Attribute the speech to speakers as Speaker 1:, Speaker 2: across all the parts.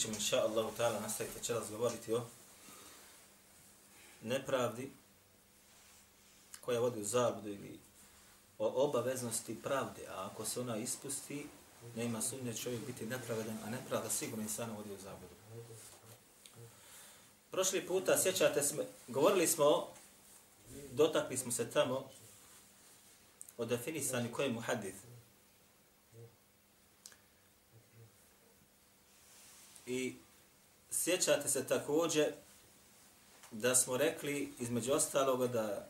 Speaker 1: Ćemo, inša Allah, ta'ala, nastaviti večeras govoriti o nepravdi koja vodi u zabludu ili o obaveznosti pravde, a ako se ona ispusti, nema sumnje čovjek biti nepravedan, a nepravda sigurno insana vodi u zabludu. Prošli puta, sjećate se, govorili smo, dotakli smo se tamo o definisani koji je muhadith. I sjećate se također da smo rekli između ostaloga da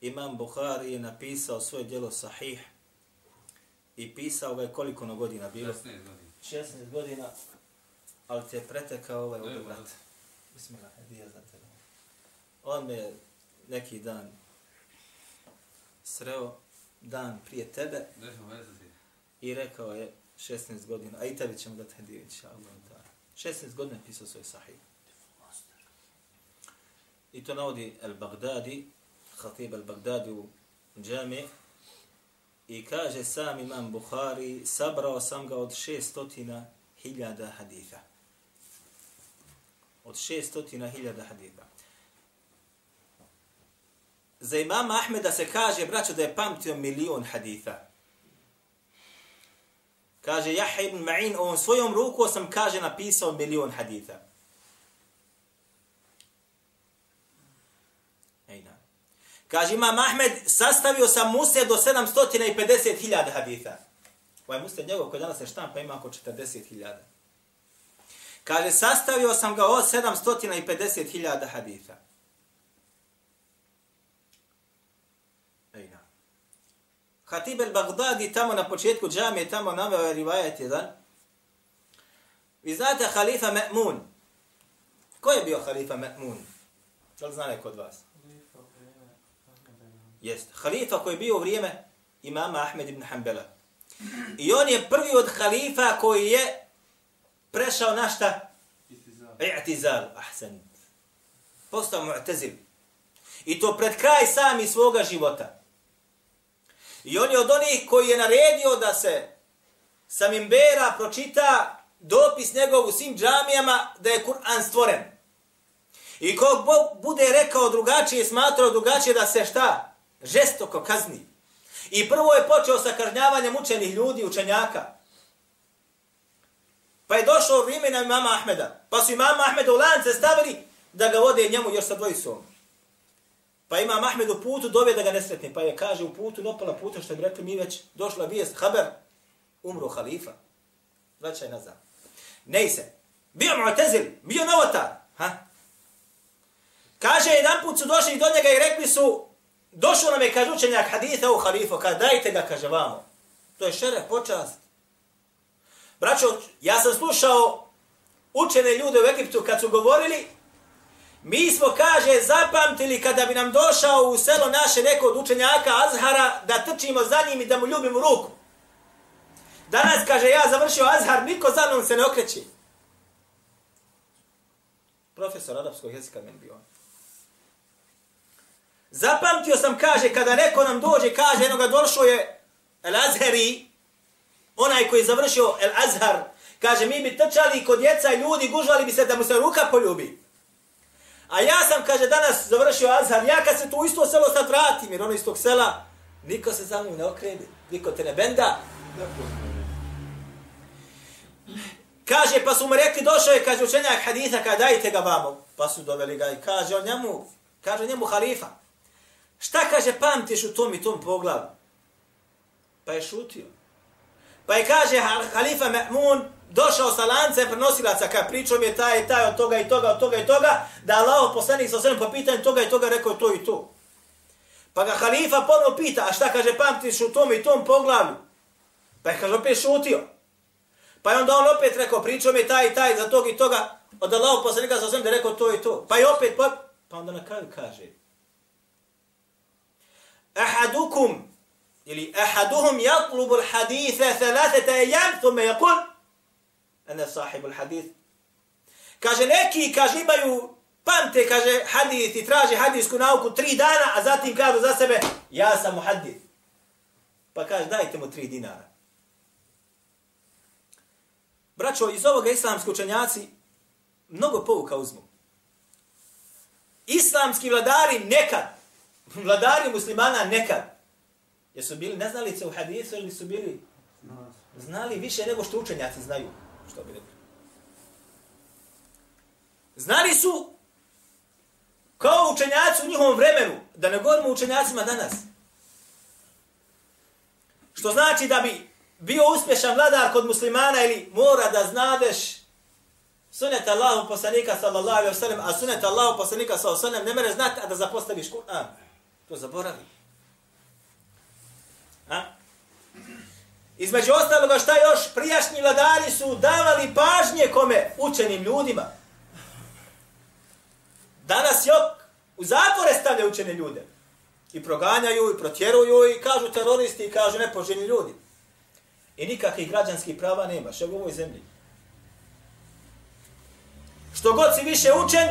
Speaker 1: Imam Buhari je napisao svoje djelo Sahih i pisao ga je koliko na godina bilo?
Speaker 2: 16 godina.
Speaker 1: 16 godina, ali te je pretekao ovaj ovdje
Speaker 2: Evo,
Speaker 1: brat.
Speaker 2: evo.
Speaker 1: Bismillah, hedija za tebe. On me neki dan sreo dan prije tebe i rekao je 16 godina, a i tebi ćemo dati hediju, inša Allah. 16 godina pisao svoj sahih. I to navodi Al-Baghdadi, Khatib Al-Baghdadi u džami, i kaže sam imam Bukhari, sabrao sam ga od 600 hiljada haditha. Od 600 hiljada haditha. Za imama Ahmeda se kaže, braćo, da je pamtio milion haditha. Kaže, Jahe ibn Ma'in, ovom svojom ruku sam, kaže, napisao milion haditha. Ejna. Kaže, imam Ahmed, sastavio sam musned do 750.000 haditha. Ovaj musned njegov koji danas je štampa ima oko 40.000. Kaže, sastavio sam ga od 750.000 haditha. Ejna. Hatib el-Baghdadi tamo na početku džamije, tamo naveo je rivajet jedan. Vi znate halifa Me'mun. Ko je bio halifa Me'mun? Da li zna neko od vas? Jest. Halifa koji je bio u vrijeme imama Ahmed ibn Hanbala. I on je prvi od halifa koji je prešao na šta?
Speaker 2: Istizal.
Speaker 1: I'tizal. Ahsan. Postao mu'tazil. I to pred kraj sami svoga života. I on je od onih koji je naredio da se sa mimbera pročita dopis njegov u svim džamijama da je Kur'an stvoren. I kog Bog bude rekao drugačije, smatrao drugačije da se šta? Žestoko kazni. I prvo je počeo sa kažnjavanjem učenih ljudi, učenjaka. Pa je došlo vrijeme na imama Ahmeda. Pa su imama Ahmeda u lance stavili da ga vode njemu još sa dvojicom. Pa ima Ahmed u putu dove da ga nesretne. Pa je kaže u putu, nopala puta što bi rekli mi već došla vijest, haber, umro halifa. Vraćaj nazad. Nej se. Bio mu'tezil, bio novotar. Ha? Kaže, jedan put su došli do njega i rekli su, došao nam je, kaže učenjak haditha u halifu, kaže, dajte ga, kaže, vamo. To je šeref, počast. Braćo, ja sam slušao učene ljude u Egiptu kad su govorili, mi smo, kaže, zapamtili kada bi nam došao u selo naše neko od učenjaka Azhara da trčimo za njim i da mu ljubimo ruku. Danas, kaže, ja završio Azhar, niko za mnom se ne okreće. Profesor arapskog jezika meni bio. Zapamtio sam, kaže, kada neko nam dođe, kaže, jednoga došao je El Azhari, onaj koji je završio El Azhar, kaže, mi bi trčali kod djeca i ljudi, gužvali bi se da mu se ruka poljubi. A ja sam, kaže, danas završio Azhar, ja kad se tu isto selo sad vratim, jer ono iz tog sela, niko se za mnom ne okrene, niko te ne benda. Kaže, pa su mu rekli, došao je, kaže, učenjak haditha, kaže, dajte ga vamo. Pa su doveli ga i kaže on njemu, kaže njemu halifa, šta kaže, pamtiš u tom i tom poglavu? Pa je šutio. Pa je kaže halifa Ma'mun, došao sa lancem prenosilaca, kad pričao mi je taj i taj od toga i toga, od toga i toga, da Allah poslanik sa osvijem po pitanju toga i toga rekao to i to. Pa ga halifa ponovo pita, a šta kaže, pamtiš u tom i tom poglavlju? Pa je kaže, opet šutio. Pa je onda on opet rekao, pričao mi taj i taj za tog i toga, od Allah poslanika sa osvijem da rekao to i to. Pa je opet, pa, pa onda na kraju kaže, ahadukum, ili ahaduhum yatlubu l-haditha thalathata ejam, thume je kul, ene sahibu l-hadith. Kaže, neki, kaže, imaju pamte, kaže, hadith i traže hadijsku nauku tri dana, a zatim kažu za sebe, ja sam muhadith. Pa kaže, dajte mu tri dinara. Braćo, iz ovoga islamski učenjaci mnogo pouka uzmu. Islamski vladari nekad, vladari muslimana nekad, jesu bili neznalice u hadisu ili su bili znali više nego što učenjaci znaju, što bi rekli. Znali su kao učenjaci u njihovom vremenu, da ne govorimo učenjacima danas. Što znači da bi bio uspješan vladar kod muslimana ili mora da znadeš sunet Allahu poslanika sallallahu alaihi wasallam, a sunet Allahu poslanika sallallahu alaihi wasallam ne mere znati, a da zapostaviš Kur'an. To zaboravi. A? Između ostaloga šta još, prijašnji vladari su davali pažnje kome? Učenim ljudima. Danas jok, u zatvore stavlja učene ljude. I proganjaju, i protjeruju, i kažu teroristi, i kažu nepoželjni ljudi. I nikakvih građanskih prava nema, što u ovoj zemlji. Što god si više učen,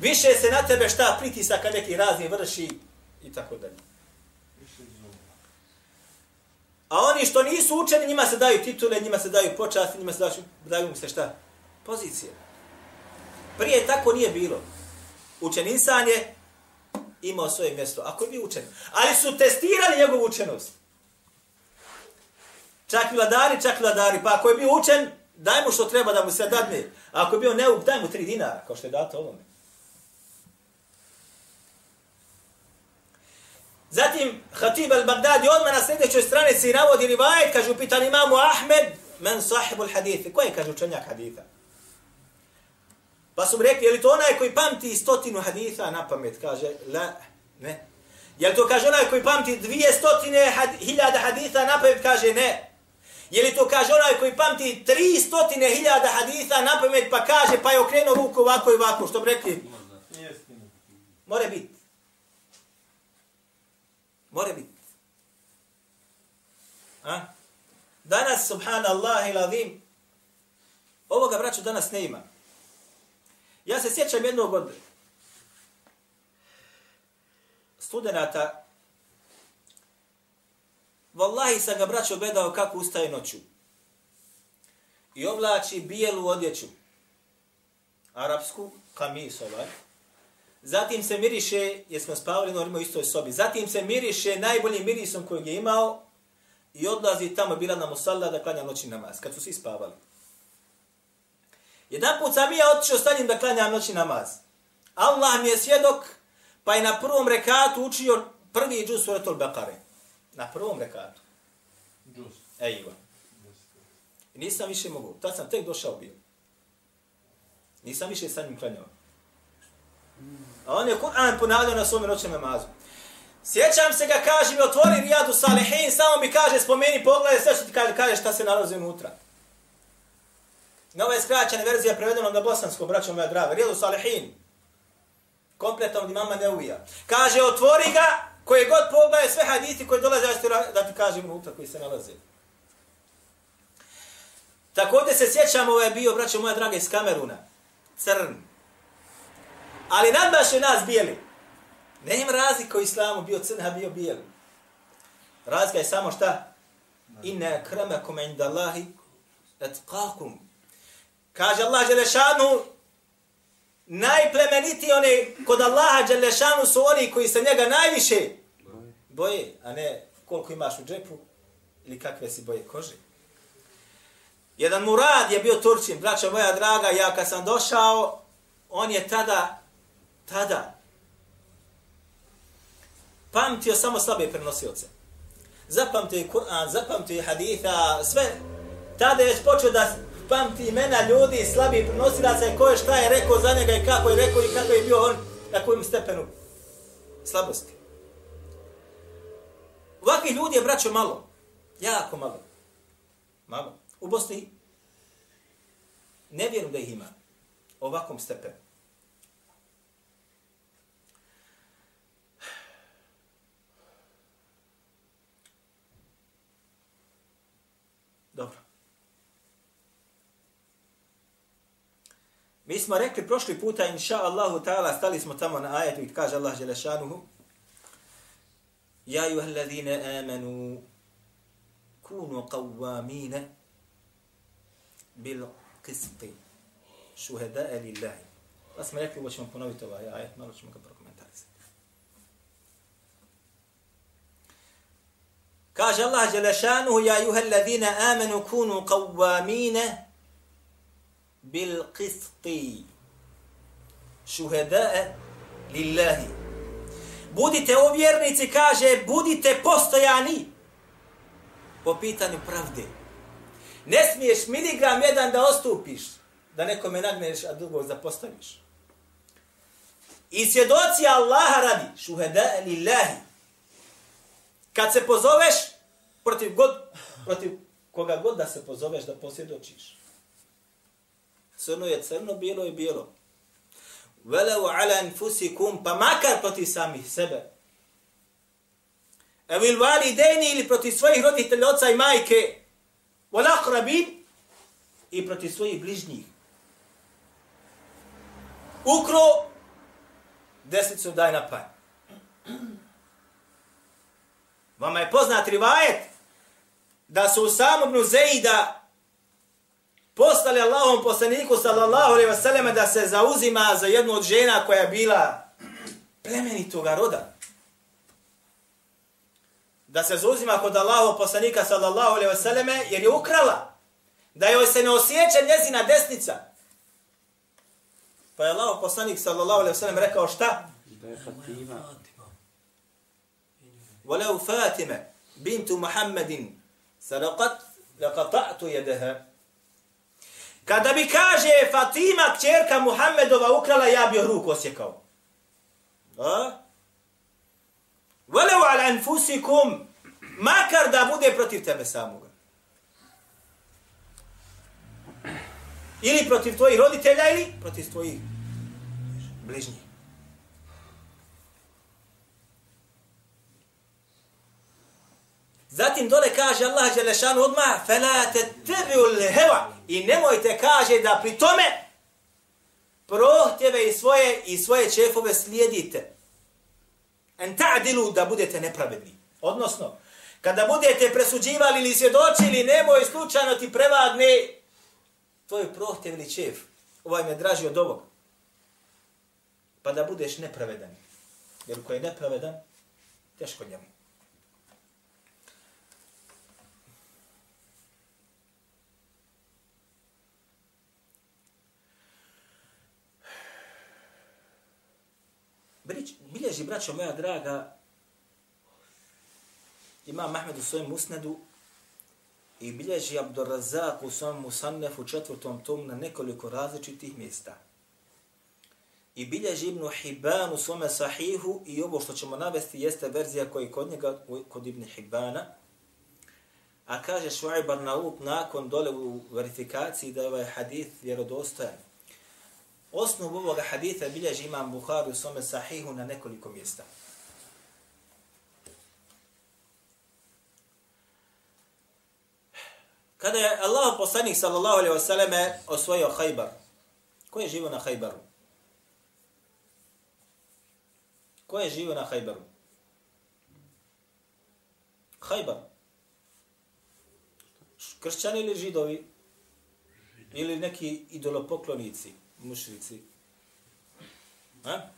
Speaker 1: više se na tebe šta pritisaka neki razni vrši i tako dalje. A oni što nisu učeni, njima se daju titule, njima se daju počasti, njima se daju, daju mu se šta? Pozicije. Prije tako nije bilo. Učen insan je imao svoje mjesto. Ako je bio učen. Ali su testirali njegovu učenost. Čak i vladari, čak i vladari. Pa ako je bio učen, daj mu što treba da mu se dadne. A ako je bio neuk, daj mu tri dinara, kao što je dato ovome. Zatim, Hatib al-Baghdadi odmah na sljedećoj stranici navodi rivajet, kaže, upitan imamu Ahmed, men sahibu al-hadithi. Ko je, kaže, učenjak haditha? Pa su rekli, je li to onaj koji pamti stotinu haditha na pamet? Kaže, la, ne. Je li to, kaže, onaj koji pamti dvije stotine had, hiljada haditha na pamet? Kaže, ne. Je li to, kaže, onaj koji pamti tri stotine hiljada haditha na pamet, pa kaže, pa je okrenuo ruku ovako i ovako, što bi rekli? More biti. More biti. A? Danas, subhanallah i lavim, ovoga, braću, danas ne ima. Ja se sjećam jednog od studenta, Wallahi sam ga braćo gledao kako ustaje noću. I oblači bijelu odjeću. Arapsku, kamis ovaj. Zatim se miriše, jer smo spavali normalno u istoj sobi. Zatim se miriše najboljim mirisom kojeg je imao i odlazi tamo bila na musalla da klanja noćni namaz, kad su svi spavali. Jedan put sam ja otišao s da klanjam noćni namaz. Allah mi je svjedok, pa je na prvom rekatu učio prvi džus suratul Bekare. Na prvom rekatu.
Speaker 2: Džus.
Speaker 1: Ejva. I nisam više mogu. Tad sam tek došao bio. Nisam više sa njim klanjao. A on je Kur'an ponavljao na svome noćnom namazu. Sjećam se ga, kaže mi, otvori Rijadu Salihin, samo mi kaže, spomeni, pogledaj sve što ti kaže, kaže šta se nalazi unutra. Nova je skraćena verzija prevedena na bosansko, braćo moja draga. Rijadu Salihin. kompletan od imama Neuvija. Kaže, otvori ga, koje god pogledaj, sve hadisi koje dolaze, da ti kažem unutra koji se nalaze. Također se sjećam, ovo je bio, braćo moja draga, iz Kameruna. Crn. Ali nadmaše nas bijeli. Ne ima razlika u islamu, bio crn, a bio bijeli. Razlika je samo šta? Inna kramakum inda Allahi etqakum. Kaže Allah Đelešanu, najplemeniti one kod Allaha Đelešanu su oni koji se njega najviše boje, a ne koliko imaš u džepu ili kakve si boje kože. Jedan Murad je bio Turčin, braća moja draga, ja kad sam došao, on je tada, tada, pamtio samo slabe prenosioce. Zapamtio je Kur'an, zapamtio je haditha, sve. Tada je počeo da pamti imena ljudi, slabi prenosilaca i ko je šta je rekao za njega i kako je rekao i kako je bio on na kojem stepenu slabosti. Ovakvih ljudi je braćo malo. Jako malo. Malo. U Bosni Ne vjerujem da ih ima. Ovakvom stepenu. Mi smo rekli prošli puta, inša Allahu ta'ala, stali smo tamo na ajetu i kaže Allah Želešanuhu, Ja juha alladhina amanu kunu qawwamina bil qisti šuheda'a lillahi. Pa smo rekli, ovo ćemo ponoviti ovaj ajet, malo ćemo ga prokomentarisati. Kaže Allah Đelešanuhu, ja juha alladhina amanu kunu qawwamina bil qisti Šuhedae lillahi. Budite ovjernici, kaže, budite postojani po pitanju pravde. Ne smiješ miligram jedan da ostupiš, da nekome nagneš, a drugog zapostaviš. I svjedoci Allaha radi, šuheda lillahi. Kad se pozoveš, protiv, god, protiv koga god da se pozoveš, da posvjedočiš. Crno je crno, bijelo je bijelo. Velau ala anfusikum, pa makar protiv samih sebe. Evil vali deni ili protiv svojih roditelja, oca i majke. Wala akrabin i protiv svojih bližnjih. Ukro, desnicu daj na panj. Vama je poznat rivajet da su u samom Nuzeida poslali Allahom poslaniku sallallahu alaihi wasallam da se zauzima za jednu od žena koja je bila plemenitoga roda. Da se zauzima kod Allahov poslanika sallallahu alaihi wasallam jer je ukrala. Da joj se ne osjeća njezina desnica. Pa je Allahov poslanik sallallahu alaihi wasallam rekao šta?
Speaker 2: Da je Fatima.
Speaker 1: Voleu Fatime bintu Muhammedin sadaqat lakat, jedeha Kada bi kaže Fatima, kćerka Muhammedova ukrala, ja bi joj ruku osjekao. A? Velev ala anfusikum, makar da bude protiv tebe samoga. Ili protiv tvojih roditelja, ili protiv tvojih bližnjih. Zatim dole kaže Allah Đelešanu odmah, فَلَا تَتَّبِعُ الْهَوَا I nemojte, kaže, da pri tome prohtjeve i svoje i svoje čefove slijedite. En ta'dilu da budete nepravedni. Odnosno, kada budete presuđivali ili svjedočili, nemoj slučajno ti prevagne tvoj prohtjev ili čef. Ovaj me draži od ovog. Pa da budeš nepravedan. Jer ko je nepravedan, teško njemu. Bilježi, braćo moja draga, imam Mahmed u svojem musnedu i bilježi Abdurrazak u svojem musannefu četvrtom tomu na nekoliko različitih mjesta. I bilježi Ibnu Hibban u svome sahihu i ovo što ćemo navesti jeste verzija koja je kod njega, kod Ibn Hibbana. A kaže Šuaj Nauk nakon dole u verifikaciji da je ovaj hadith vjerodostojan. Osnovu ovoga haditha bilježi imam Bukhari u svome sahihu na nekoliko mjesta. Kada je Allah poslanik sallallahu alaihi wasallam osvojio Hajbar, ko je živo na Hajbaru? Ko je živo na Hajbaru? Hajbar. Kršćani ili židovi? Ili neki idolopoklonici? Mušrici. Ha?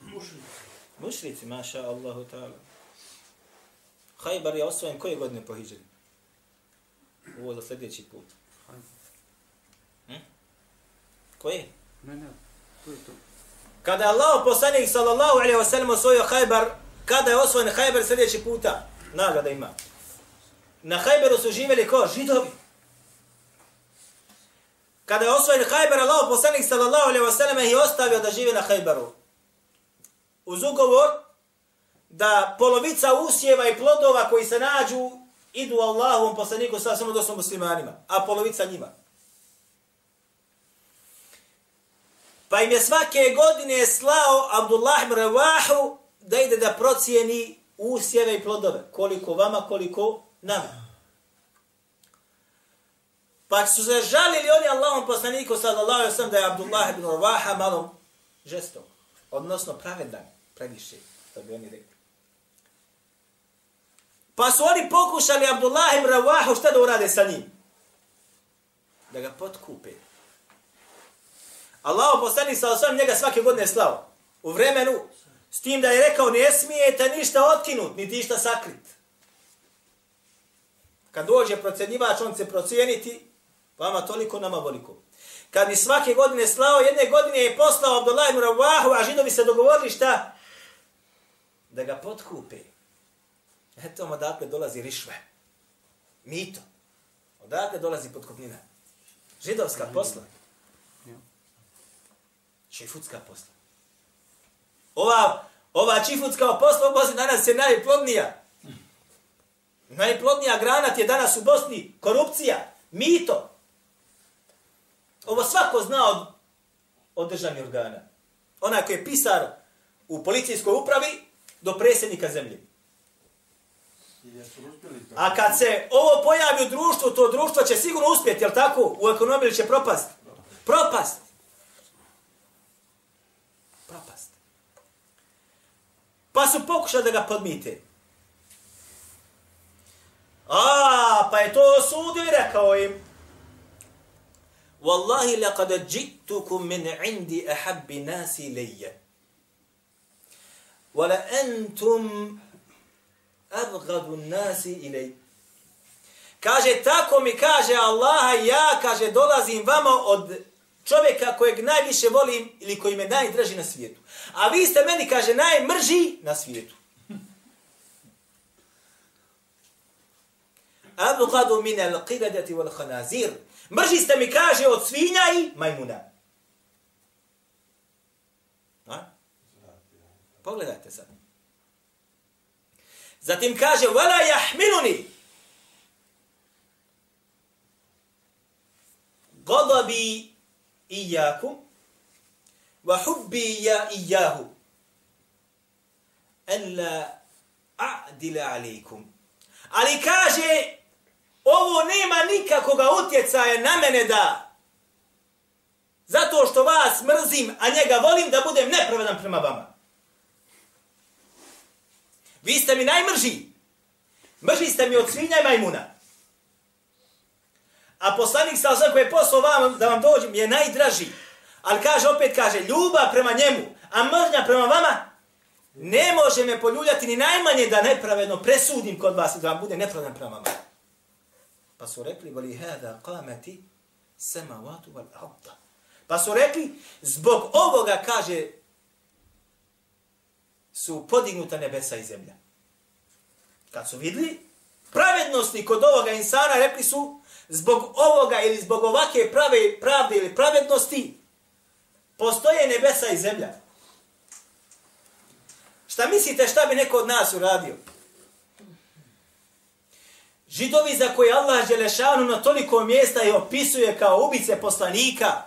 Speaker 1: Mušrici. Mušrici, maša Allahu ta'ala. Hajbar je osvojen koje godine po hijđari? Ovo za sljedeći put. Hm? Koje?
Speaker 2: Ne, ne, to je to.
Speaker 1: Kada je Allah poslanik sallallahu alaihi wa sallam osvojio Hajbar, kada je osvojen Hajbar sljedeći puta? Nagrada ima. Na Hajbaru su živjeli ko? Židovi. Kada je osvojen Hajber, Allah poslanik sallallahu alaihi wasallam je ostavio da žive na Hajberu. Uz ugovor da polovica usjeva i plodova koji se nađu idu Allahovom poslaniku sa samo dosom muslimanima, a polovica njima. Pa im je svake godine slao Abdullah ibn Ravahu da ide da procijeni usjeve i plodove. Koliko vama, koliko nama. Pa su se žalili oni Allahom poslaniku sallallahu alaihi sallam da je Abdullah ibn Ravaha malo žestok. Odnosno pravedan, previše, da bi oni rekli. Pa su oni pokušali Abdullah ibn Ravahu šta da urade sa njim? Da ga potkupe. Allah poslanik sallallahu alaihi njega svake godine slao. U vremenu s tim da je rekao ne smijete ništa otkinut, niti ništa sakrit. Kad dođe procenjivač, on će procijeniti Vama toliko, nama voliko. Kad bi svake godine slao, jedne godine je poslao Abdullah ibn Ravahu, a židovi se dogovorili šta? Da ga potkupe. Eto vam odakle dolazi rišve. Mito. Odakle dolazi potkupnina. Židovska posla. Čifutska posla. Ova, ova čifutska posla u Bosni danas je najplodnija. Najplodnija granat je danas u Bosni korupcija, mito. Ovo svako zna od, od državnih organa. Onaj koji je pisar u policijskoj upravi do predsjednika zemlje. A kad se ovo pojavi u društvu, to društvo će sigurno uspjeti, jel tako? U ekonomiji će propast. Propast. Propast. Pa su pokušali da ga podmite. A, pa je to osudio i rekao im, Wallahi laqad ji'tukum min 'indi ahabbi nasi ilayya. Wa la antum abghadu an-nasi ilay. Kaže tako mi kaže Allah ja kaže dolazim vama od čovjeka kojeg najviše volim ili koji me najdraži na svijetu. A vi ste meni kaže najmrži na svijetu. Abghadu min al-qiradati wal khanazir. Mrži ste mi kaže od svinja i majmuna. A? Pogledajte sad. Zatim kaže, wala jahmiluni. Godabi ijakum, wa hubbi ja ijahu. En la a'dila alikum. Ali kaže, ovo nema nikakoga utjecaja na mene da zato što vas mrzim, a njega volim da budem nepravedan prema vama. Vi ste mi najmrži. Mrži ste mi od svinja i majmuna. A poslanik sa osam koji je poslao vam da vam dođem je najdraži. Ali kaže, opet kaže, ljubav prema njemu, a mržnja prema vama, ne može me poljuljati ni najmanje da nepravedno presudim kod vas i da vam bude nepravedan prema vama. Pa su rekli, voli hada qamati samawatu wal arda. Pa su rekli, zbog ovoga, kaže, su podignuta nebesa i zemlja. Kad su vidli pravednosti kod ovoga insana, rekli su, zbog ovoga ili zbog ovake prave, pravde ili pravednosti, postoje nebesa i zemlja. Šta mislite šta bi neko od nas uradio? Židovi za koje Allah Želešanu na toliko mjesta je opisuje kao ubice poslanika,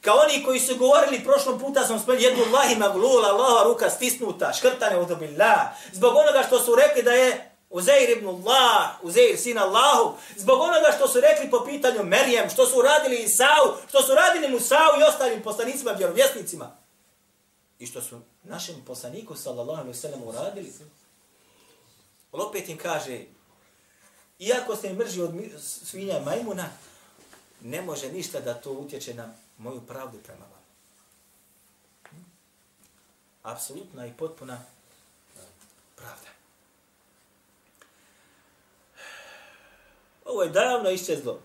Speaker 1: kao oni koji su govorili prošlom puta sam spomenuo jednu Allahi maglula, Allahova ruka stisnuta, škrtane od obillah, zbog onoga što su rekli da je Uzeir ibn Allah, Uzeir sin Allahu, zbog onoga što su rekli po pitanju Merijem, što su radili Isau, što su radili Musau i ostalim poslanicima, vjerovjesnicima. I što su našem poslaniku, sallallahu alaihi sallam, uradili. Ali opet im kaže, Iako se mrži od svinja i majmuna, ne može ništa da to utječe na moju pravdu prema vam. Apsolutna i potpuna pravda. Ovo je davno iščezlo.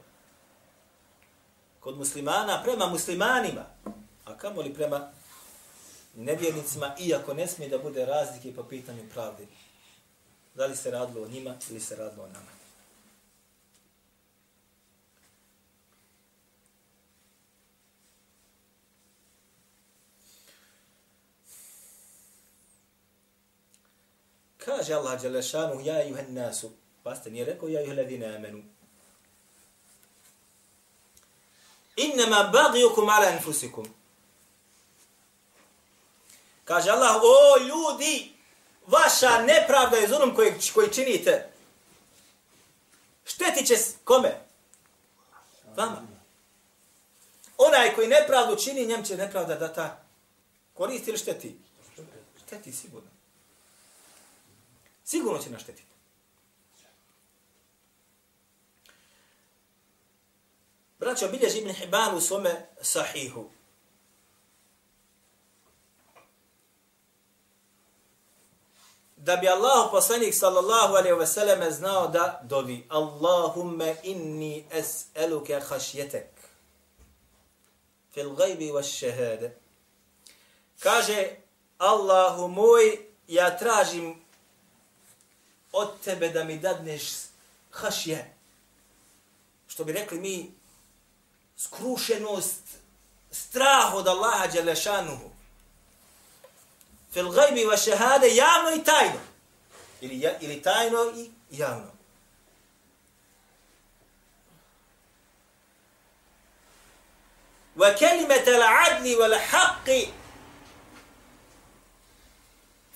Speaker 1: Kod muslimana, prema muslimanima, a kamoli prema nevjernicima, iako ne smije da bude razlike po pitanju pravde. Da li se radilo o njima ili se radilo o nama. Kaže Allah Đelešanu, ja juhen nasu. Paste, nije rekao, ja juhen ladina amenu. Innama bagijukum ala anfusikum. Kaže Allah, o ljudi, vaša nepravda je zulum koji, koji činite. Šteti će kome? Vama. Onaj koji nepravdu čini, njem će nepravda da ta koristi ili šteti? Šteti sigurno. Sigurno će naštetiti. Braćo, bilježi Ibn Hibban u svome sahihu. Da bi Allah poslanik sallallahu alaihi ve selleme znao da dovi Allahumme inni es'eluke hašjetek fil gajbi wa šehade. Kaže Allahu moj, ja tražim od tebe da mi dadneš hašje. Što bi rekli mi, skrušenost, strah od Allaha Đelešanuhu. Fil gajbi wa šehade, javno i tajno. Ili, ja, ili tajno i javno. وكلمة العدل والحق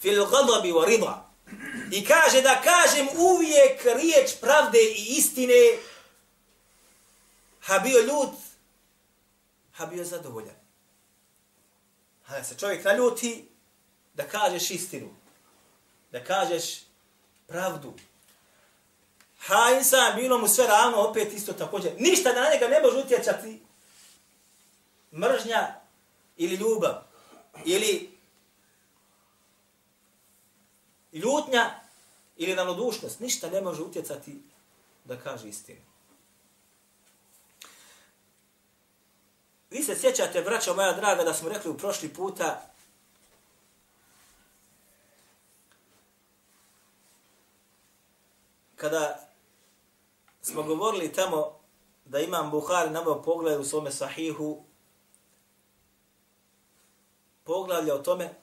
Speaker 1: في الغضب ورضا I kaže da kažem uvijek riječ pravde i istine, ha bio ljud, ha bio zadovoljan. Ha se čovjek naljuti, da kažeš istinu, da kažeš pravdu. Ha insan bilo mu sve ravno, opet isto također. Ništa na njega ne može utjecati mržnja ili ljubav ili ljutnja ili ravnodušnost, ništa ne može utjecati da kaže istinu. Vi se sjećate, braćo moja draga, da smo rekli u prošli puta kada smo govorili tamo da imam Buhari nabao pogled u svome sahihu poglavlja o tome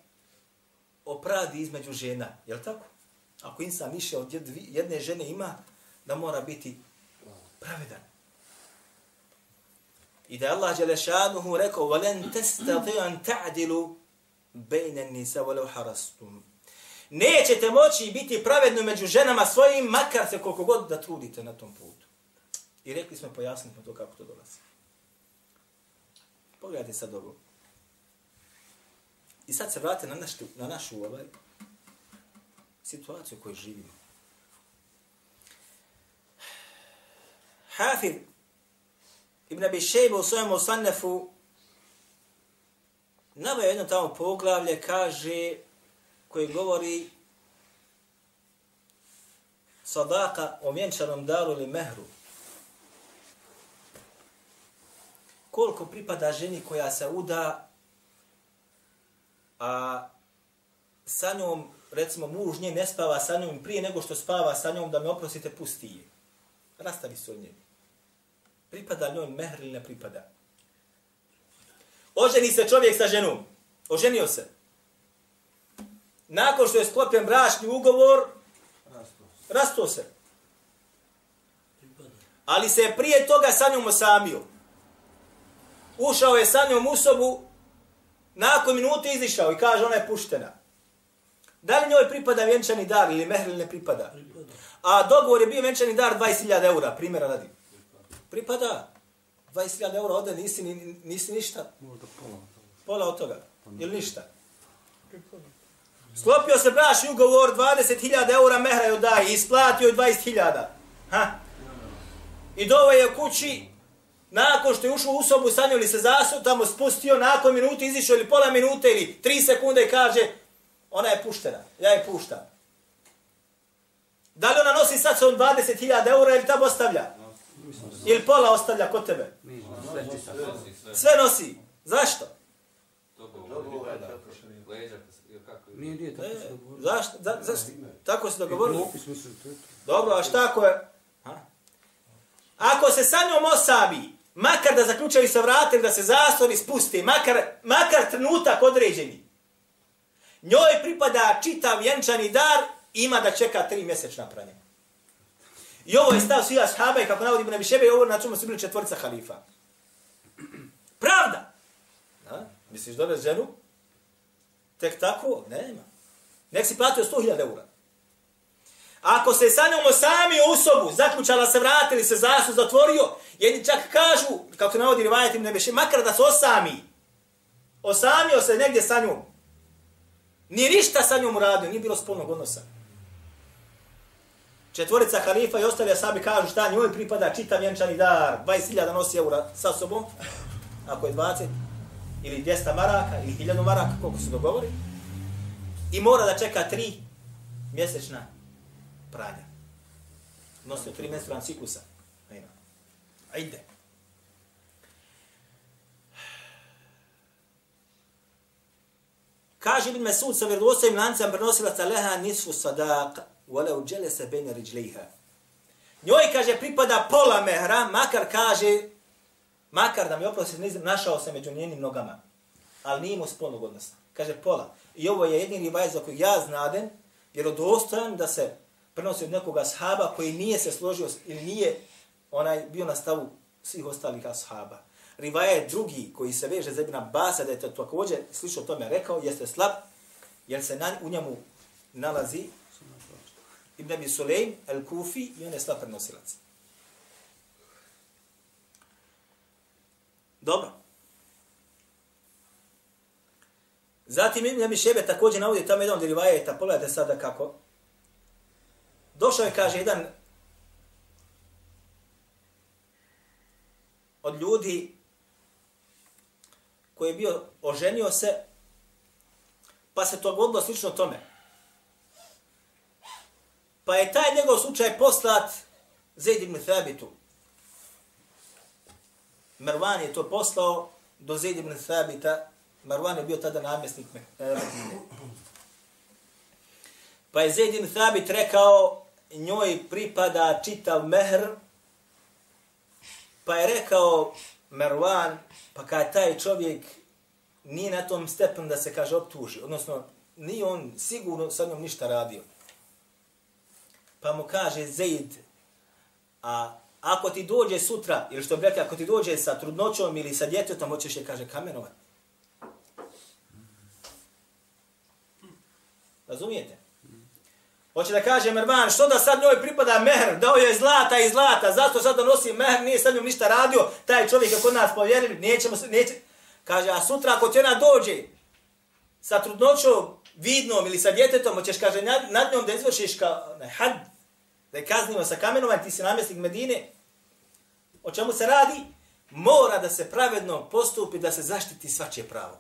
Speaker 1: o pravdi između žena, je li tako? Ako insan više od jedvi- jedne žene ima, da mora biti pravedan. I da je Allah Đelešanuhu rekao وَلَنْ تَسْتَطِعَ أَنْ تَعْدِلُوا بَيْنَ النِّسَا وَلَوْ حَرَسْتُمْ Nećete moći biti pravedni među ženama svojim, makar se koliko god da trudite na tom putu. I rekli smo, pojasnili smo to kako to dolazi. Pogledajte sad ovo. I sad se vrate na, naš, na našu ovaj, situaciju u kojoj živimo. Hafid Ibn Abi Shejba u svojem osannefu naveo jedno tamo poglavlje, kaže, koji govori sadaka o vjenčanom daru ili mehru. Koliko pripada ženi koja se uda, a sa njom, recimo, muž nje ne spava sa njom prije nego što spava sa njom, da me oprostite, pusti je. Rastavi se od nje. Pripada njoj mehr ili ne pripada? Oženi se čovjek sa ženom. Oženio se. Nakon što je sklopljen bračni ugovor, rasto se. Ali se je prije toga sa njom osamio. Ušao je sa njom u sobu, nakon minute izišao i kaže ona je puštena. Da li njoj pripada vjenčani dar ili mehr ili ne pripada? A dogovor je bio vjenčani dar 20.000 eura, primjera radi. Pripada. 20.000 eura ode, nisi, ni- nisi ništa.
Speaker 2: Možda pola.
Speaker 1: Pola od toga. Ili ništa. Sklopio se brašni ugovor, 20.000 eura mehra joj daje, isplatio je 20.000. Ha? I dovo je kući, nakon što je ušao u sobu, sa njom li se zasu, tamo spustio, nakon minuti izišao ili pola minute ili tri sekunde i kaže, ona je puštena, ja je puštam. Da li ona nosi sad sa 20.000 eura ili tamo ostavlja? Ili pola ostavlja kod tebe?
Speaker 2: Sve
Speaker 1: nosi. Zašto?
Speaker 2: Nije, nije, tako se dogovorili.
Speaker 1: zašto? Da, zašto? Tako se
Speaker 2: to.
Speaker 1: Dobro, a šta ako je? Ha? Ako se sa njom osabi, makar da zaključaju sa vratem, da se zastori spusti, makar, makar trenutak određeni, njoj pripada čitav vjenčani dar, ima da čeka tri mjesečna pranja. I ovo je stav svih ashaba i kako navodi Ibn Abishebe, ovo na čemu su bili četvorca halifa. Pravda! Da? Misliš dovesti ženu? Tek tako? Nema. Nek si platio 100.000 eura. Ako se sa njom sami u sobu, zaključala se, vratili se, zasu zatvorio, jedni čak kažu, kako navodi Rivajet im nebeše, makar da se osami, osamio se negdje sa njom, ni ništa sa njom uradio, nije bilo spolnog odnosa. Četvorica halifa i ostali asabi kažu šta njoj pripada čitav vjenčani dar, 20.000 nosi eura sa sobom, ako je 20, ili 200 maraka, ili 1000 maraka, koliko se dogovori, i mora da čeka tri mjesečna pranja. Nosio tri menstrualna ciklusa. Ajde. Ajde. Kaže Ibn Mesud sa vjerodostojim lancem prenosilaca leha nisfu sadak, wala uđele se bejne riđliha. Njoj kaže pripada pola mehra, makar kaže, makar da mi oprosti, nisam našao se među njenim nogama, ali nije imao spolnog odnosa. Kaže pola. I ovo je jedini rivaj za koji ja znaden, jer odostojan da se prenosi od nekoga ashaba koji nije se složio ili nije onaj bio na stavu svih ostalih ashaba. Rivaja je drugi koji se veže za Ibn Abbas, da je to također slično tome rekao, jeste slab, jer se na, u njemu nalazi Ibn Abi Sulejm, El Kufi i on je slab prenosilac. Dobro. Zatim Ibn Abi Šebe također navodi tamo jedan od rivajeta, pogledajte sada kako. Došao je, kaže, jedan od ljudi koji je bio, oženio se, pa se to godilo slično tome. Pa je taj njegov slučaj poslat Zaid ibn Thabitu. Marwan je to poslao do Zaid ibn Thabita. Marwan je bio tada namjesnik Medine. Pa je Zaid ibn Thabit rekao, njoj pripada čitav mehr, pa je rekao Mervan, pa kada taj čovjek nije na tom stepenu da se kaže optuži, odnosno nije on sigurno sa njom ništa radio. Pa mu kaže Zaid, a ako ti dođe sutra, ili što bi rekli, ako ti dođe sa trudnoćom ili sa djetetom, hoćeš je, kaže, kamenovat. Razumijete? Hoće da kaže Mervan, što da sad njoj pripada mehr, dao je zlata i zlata, zašto sad donosi mehr, nije sad njom ništa radio, taj čovjek je kod nas povjerili, nećemo se, neće. Kaže, a sutra ako ti ona dođe sa trudnoćom vidnom ili sa djetetom, hoćeš, kaže, nad, nad njom da izvršiš ka, ne, had, da je kaznimo sa kamenovanjem, ti si namjesnik Medine. O čemu se radi? Mora da se pravedno postupi, da se zaštiti svačije pravo.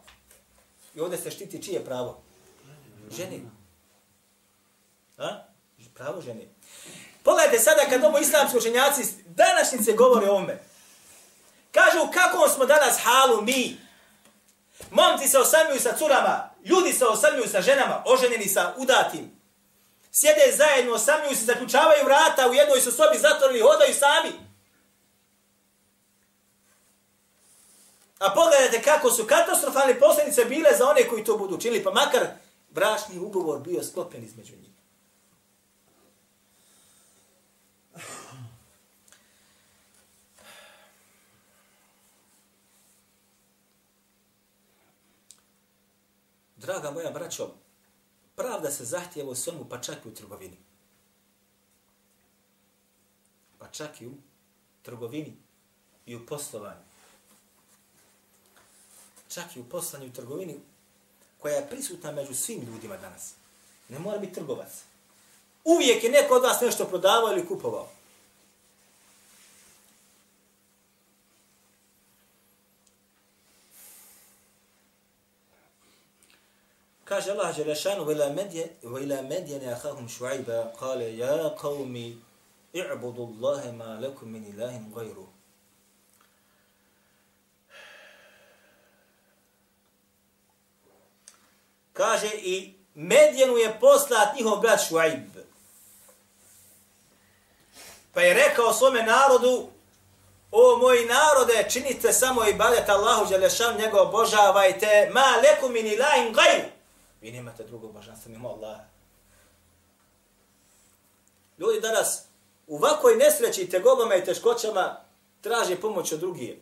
Speaker 1: I ovdje se štiti čije pravo? Ženima. A? Pravo žene. Pogledajte sada kad ovo islamski učenjaci današnjice govore o ome. Kažu kako smo danas halu mi. Momci se osamljuju sa curama, ljudi se osamljuju sa ženama, oženjeni sa udatim. Sjede zajedno, osamljuju se, zaključavaju vrata, u jednoj su sobi zatvorili, hodaju sami. A pogledajte kako su katastrofalne posljedice bile za one koji to budu učinili, pa makar brašni ugovor bio sklopljen između njih. Draga moja braćo, pravda se zahtjeva u svemu, pa čak i u trgovini. Pa čak i u trgovini i u poslovanju. Čak i u poslanju i u trgovini koja je prisutna među svim ljudima danas. Ne mora biti trgovac. Uvijek je neko od vas nešto prodavao ili kupovao. Kaže Allah Đelešanu, وَإِلَا مَدْيَنِ أَخَاهُمْ شُعَيْبًا قَالَ يَا قَوْمِ اِعْبُدُوا اللَّهَ مَا لَكُمْ مِنْ إِلَهٍ غَيْرُهُ Kaže i Medjenu je poslat njihov brat Šuaib. Pa je rekao svome narodu, o moji narode, činite samo ibadet Allahu Đelešan, njega obožavajte, ma leku min ilahin gajru. Vi nemate drugog božanstva mimo Allaha. Ljudi danas u ovakvoj nesreći i tegobama i teškoćama traže pomoć od drugije.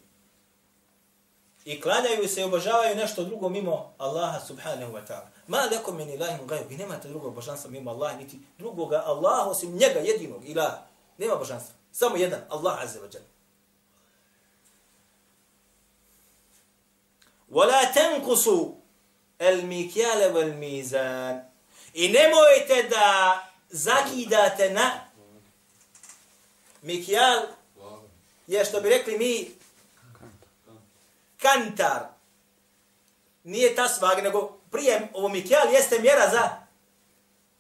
Speaker 1: i klanjaju se i obožavaju nešto drugo mimo Allaha subhanahu wa ta'ala. Ma lekom min ilahim gajub. Vi nemate drugog božanstva mimo Allaha, niti drugoga Allaha osim njega jedinog ilaha. Nema božanstva. Samo jedan, Allah azza wa jalla. ولا تنقصوا el mikjale vel mizan. I nemojte da zakidate na mikjal je što bi rekli mi kantar. Nije ta svaga, nego prijem ovo mikjal jeste mjera za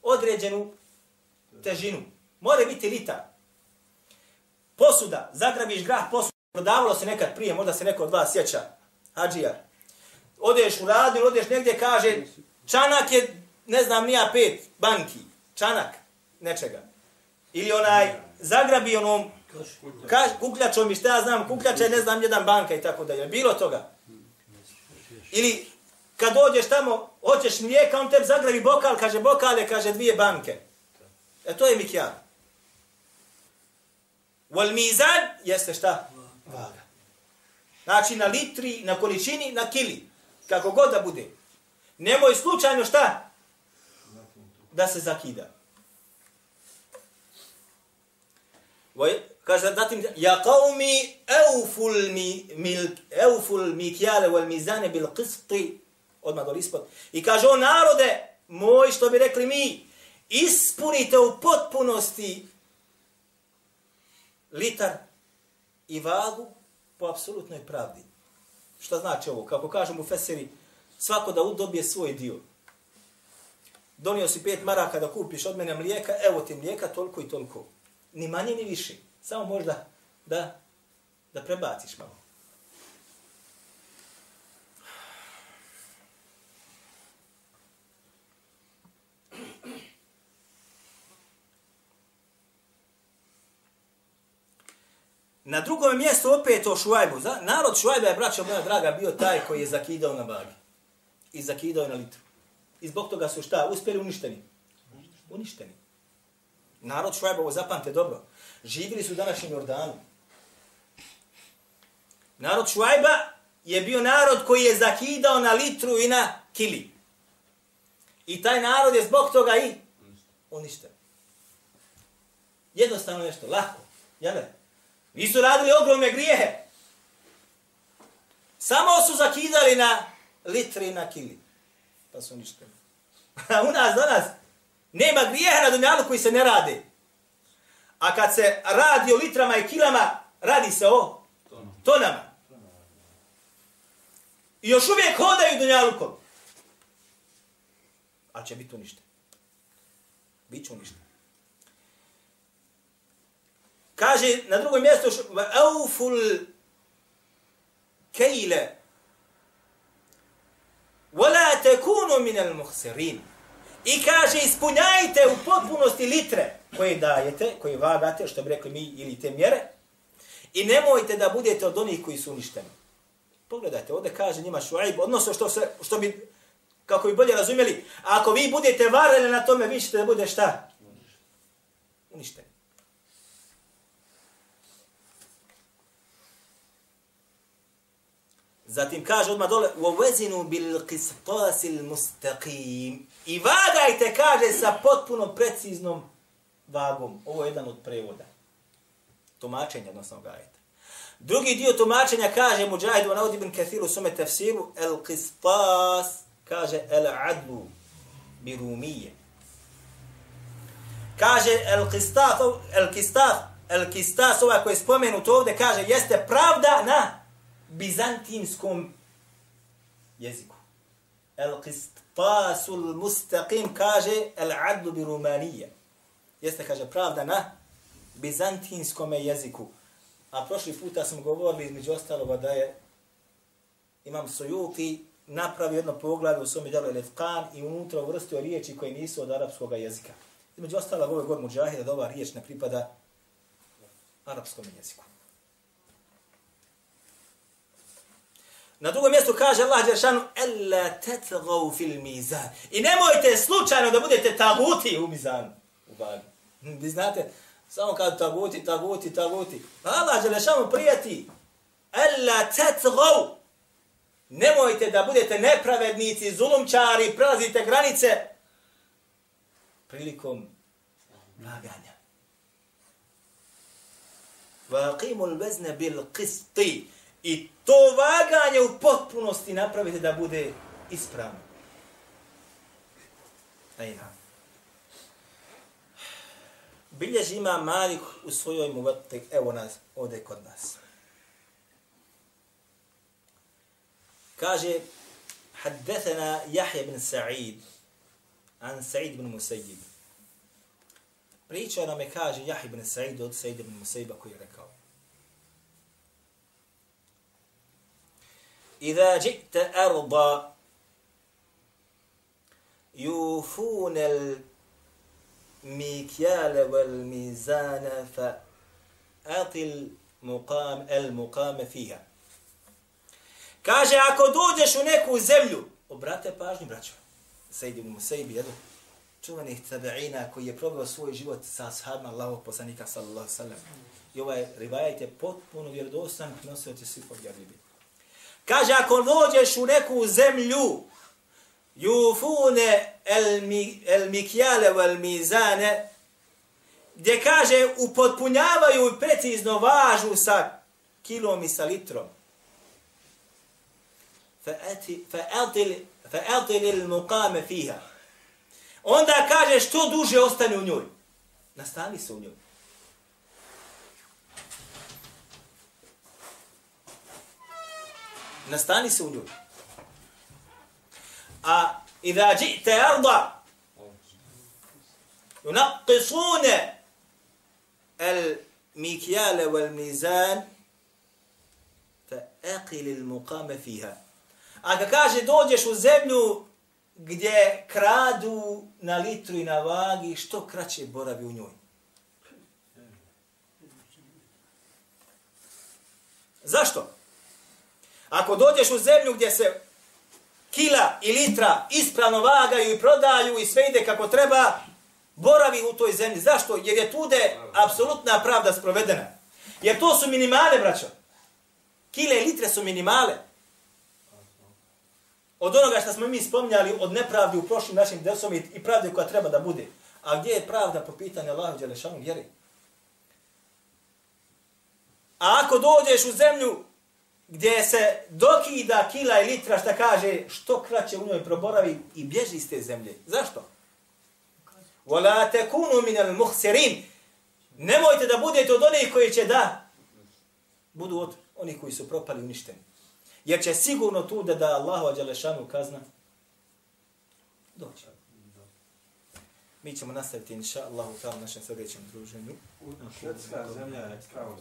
Speaker 1: određenu težinu. More biti lita. Posuda, zagrabiš grah posuda. Prodavalo se nekad prije, možda se neko od vas sjeća. Hadžija, Odeš u radu, odeš negdje, kaže, čanak je, ne znam, nija pet banki. Čanak nečega. Ili onaj, zagrabi onom Kaž, kukljačom i šta ja znam, kukljače, je ne znam jedan banka i tako dalje. Bilo toga. Ili kad dođeš tamo, hoćeš mlijeka, on tebi zagravi bokal, kaže bokale, kaže dvije banke. E to je mikjar. Wal mizan jeste šta? Vaga. Znači na litri, na količini, na kili. Kako god da bude. Nemoj slučajno šta? Da se zakida. Kaže zatim ja qaumi euful, mi mil awful mikyal wal mizan bil qist odmah dol ispod. I kaže o narode moj što bi rekli mi ispunite u potpunosti litar i vagu po apsolutnoj pravdi. Šta znači ovo? Kako kažem u Feseri, svako da udobije svoj dio. Donio si pet maraka da kupiš od mene mlijeka, evo ti mlijeka, toliko i toliko. Ni manje, ni više. Samo možda da, da prebaciš malo. Na drugom mjestu opet o Šuajbu. Narod Šuajba je, braćo moja draga, bio taj koji je zakidao na vagi. I zakidao na litru. I zbog toga su šta? Uspjeli uništeni. Uništeni. Narod Šuajba, ovo zapamte dobro živili su u današnjem Jordanu. Narod Šuajba je bio narod koji je zakidao na litru i na kili. I taj narod je zbog toga i uništen. Jednostavno nešto, lako. Jel? Nisu radili ogromne grijehe. Samo su zakidali na litri na kili. Pa su ništa. A u nas danas nema grijeha na dunjalu koji se ne radi. A kad se radi o litrama i kilama, radi se o tonama. I još uvijek hodaju dunjalukom. A će biti uništen. Biće uništen. Kaže na drugom mjestu, Auful kejle, wala tekunu minel muhsirin. I kaže, ispunjajte u potpunosti litre koje dajete, koje vagate, što bi rekli mi, ili te mjere, i nemojte da budete od onih koji su uništeni. Pogledajte, ovdje kaže njima šuajb, odnosno što, se, što bi, kako bi bolje razumjeli, ako vi budete varali na tome, vi ćete da bude šta? Uništeni. Zatim kaže odmah dole, وَوَزِنُوا بِالْقِسْطَاسِ الْمُسْتَقِيمِ I vagajte, kaže, sa potpuno preciznom vagom. Ovo je jedan od prevoda. Tumačenja, odnosno gajeta. Drugi dio tumačenja kaže Mujahid wa Naud ibn Kathir u svome tafsiru el qistas kaže el adlu bi rumije. Kaže el qistas el qistas el qistas ovaj koji je spomenut ovdje kaže jeste pravda na bizantinskom jeziku. El qistasul mustaqim kaže el adlu bi rumanije jeste, kaže, pravda na bizantinskom jeziku. A prošli puta smo govorili između ostaloga da je imam Sojuti napravio jedno poglavlje u svom djelu Elefkan i unutra uvrstio riječi koje nisu od arapskog jezika. Između ostalog ovaj god muđahida da ova riječ ne pripada arapskom jeziku. Na drugom mjestu kaže Allah Đeršanu Ella tetgau fil mizan. I nemojte slučajno da budete taguti u mizanu. U vagi. Vi znate, samo kad taguti, taguti, taguti. Pa Allah Đeršanu prijeti. Ella tetgau. Nemojte da budete nepravednici, zulumčari, prelazite granice prilikom vaganja. Vaqimul vezne bil qisti. I to vaganje u potpunosti napravite da bude ispravno. Ajna. Bilježi ima Malik u svojoj muvatek, evo nas, ovdje kod nas. Kaže, حدثنا يحيى بن سعيد عن سعيد بن مسيب Priča nam je, kaže, Jahi ibn Sa'id od Sa'id ibn Musaiba koji je rekao. Iza ji'ta arda yufun al mikyal wal mizana fa atil muqam al muqam fiha. Kaže, ako dođeš u neku zemlju, obrate pažnju, braćo, Sejdi ibn Musaib, jedu, čuvanih tabeina koji je probao svoj život sa ashabima Allahog poslanika sallallahu sallam. I ovaj rivajat je potpuno vjerodostan, nosio će svi povjerljivi. Kaže, ako dođeš u neku zemlju, jufune el, mi, el mikjale vel mizane, gdje kaže, upotpunjavaju i precizno važu sa kilom i sa litrom. Fa'atil il muqame fiha. Onda kaže što duže ostane u njoj. Nastani se u njoj. Nastani se u njoj. A idha ji'te arda yunaqisune el mikjale wal mizan fa aqil il muqame fiha. A kad kaže dođeš u zemlju gdje kradu na litru i na vagi, što kraće boravi u njoj. Zašto? Ako dođeš u zemlju gdje se kila i litra ispravno vagaju i prodaju i sve ide kako treba, boravi u toj zemlji. Zašto? Jer je tude apsolutna pravda sprovedena. Jer to su minimale, braćo. Kile i litre su minimale od onoga što smo mi spomnjali od nepravdi u prošlim našim desom i pravde koja treba da bude. A gdje je pravda po pitanju Allahu Đelešanu vjeri? A ako dođeš u zemlju gdje se dokida kila i litra šta kaže što kraće u njoj proboravi i bježi iz te zemlje. Zašto? وَلَا takunu min al-mukhsirin. Nemojte da budete od onih koji će da budu od onih koji su propali uništeni. Jer će sigurno tu da da Allahu Đalešanu kazna doći. Mi ćemo nastaviti, inša Allahu, u našem sljedećem druženju.
Speaker 3: Švedska zemlja je kao.